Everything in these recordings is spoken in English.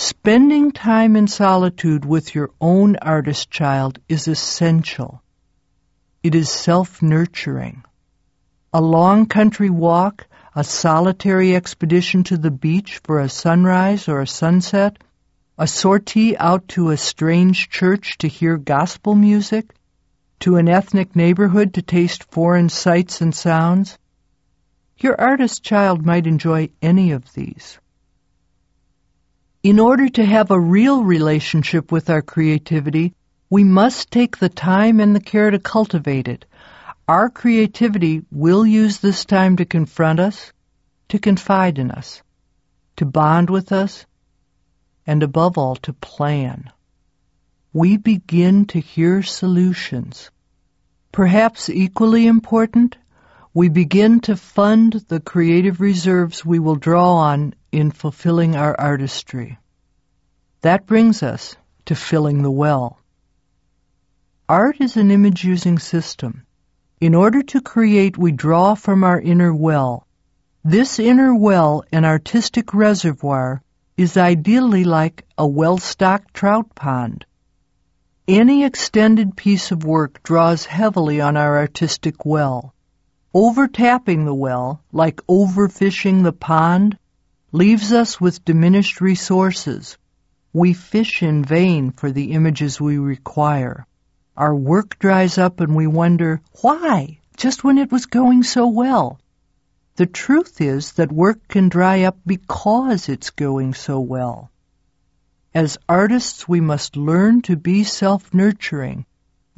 Spending time in solitude with your own artist child is essential. It is self-nurturing. A long country walk, a solitary expedition to the beach for a sunrise or a sunset, a sortie out to a strange church to hear gospel music, to an ethnic neighborhood to taste foreign sights and sounds. Your artist child might enjoy any of these. In order to have a real relationship with our creativity, we must take the time and the care to cultivate it. Our creativity will use this time to confront us, to confide in us, to bond with us, and above all, to plan. We begin to hear solutions. Perhaps equally important, we begin to fund the creative reserves we will draw on in fulfilling our artistry. That brings us to filling the well. Art is an image using system. In order to create, we draw from our inner well. This inner well, an artistic reservoir, is ideally like a well-stocked trout pond. Any extended piece of work draws heavily on our artistic well. Overtapping the well, like overfishing the pond, leaves us with diminished resources. We fish in vain for the images we require. Our work dries up and we wonder, why? Just when it was going so well. The truth is that work can dry up because it's going so well. As artists, we must learn to be self-nurturing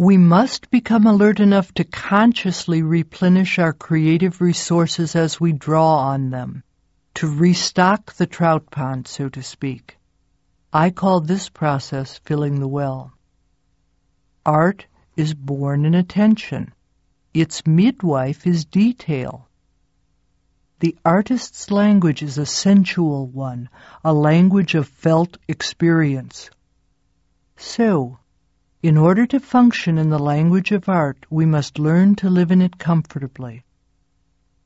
we must become alert enough to consciously replenish our creative resources as we draw on them, to restock the trout pond, so to speak. I call this process filling the well. Art is born in attention. Its midwife is detail. The artist's language is a sensual one, a language of felt experience. So, in order to function in the language of art, we must learn to live in it comfortably.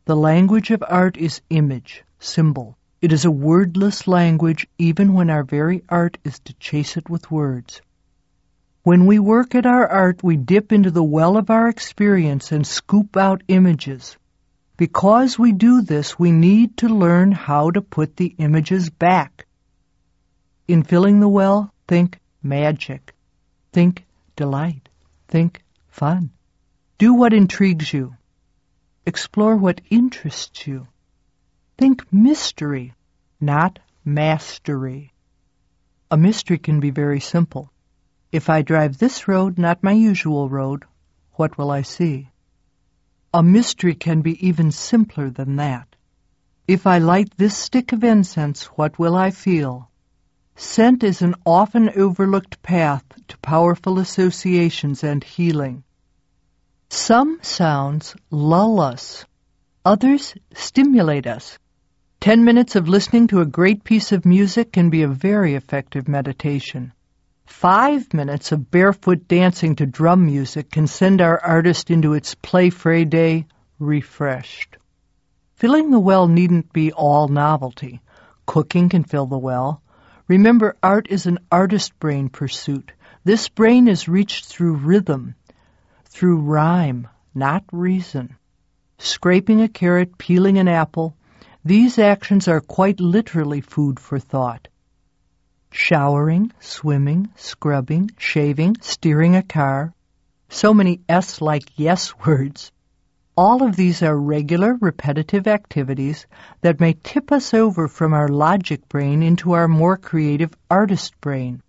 The language of art is image, symbol. It is a wordless language even when our very art is to chase it with words. When we work at our art, we dip into the well of our experience and scoop out images. Because we do this, we need to learn how to put the images back. In filling the well, think magic. Think delight. Think fun. Do what intrigues you. Explore what interests you. Think mystery, not mastery. A mystery can be very simple. If I drive this road, not my usual road, what will I see? A mystery can be even simpler than that. If I light this stick of incense, what will I feel? Scent is an often overlooked path to powerful associations and healing. Some sounds lull us, others stimulate us. Ten minutes of listening to a great piece of music can be a very effective meditation. Five minutes of barefoot dancing to drum music can send our artist into its play fray day refreshed. Filling the well needn't be all novelty. Cooking can fill the well. Remember, art is an artist brain pursuit. This brain is reached through rhythm, through rhyme, not reason. Scraping a carrot, peeling an apple, these actions are quite literally food for thought. Showering, swimming, scrubbing, shaving, steering a car. So many S-like yes words. All of these are regular, repetitive activities that may tip us over from our logic brain into our more creative artist brain.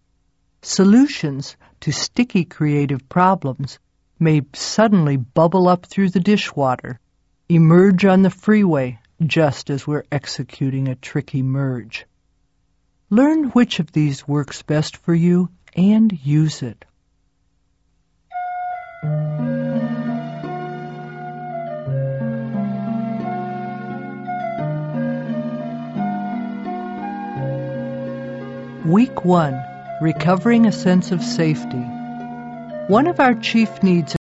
Solutions to sticky creative problems may suddenly bubble up through the dishwater, emerge on the freeway just as we're executing a tricky merge. Learn which of these works best for you and use it. Week 1 Recovering a Sense of Safety. One of our chief needs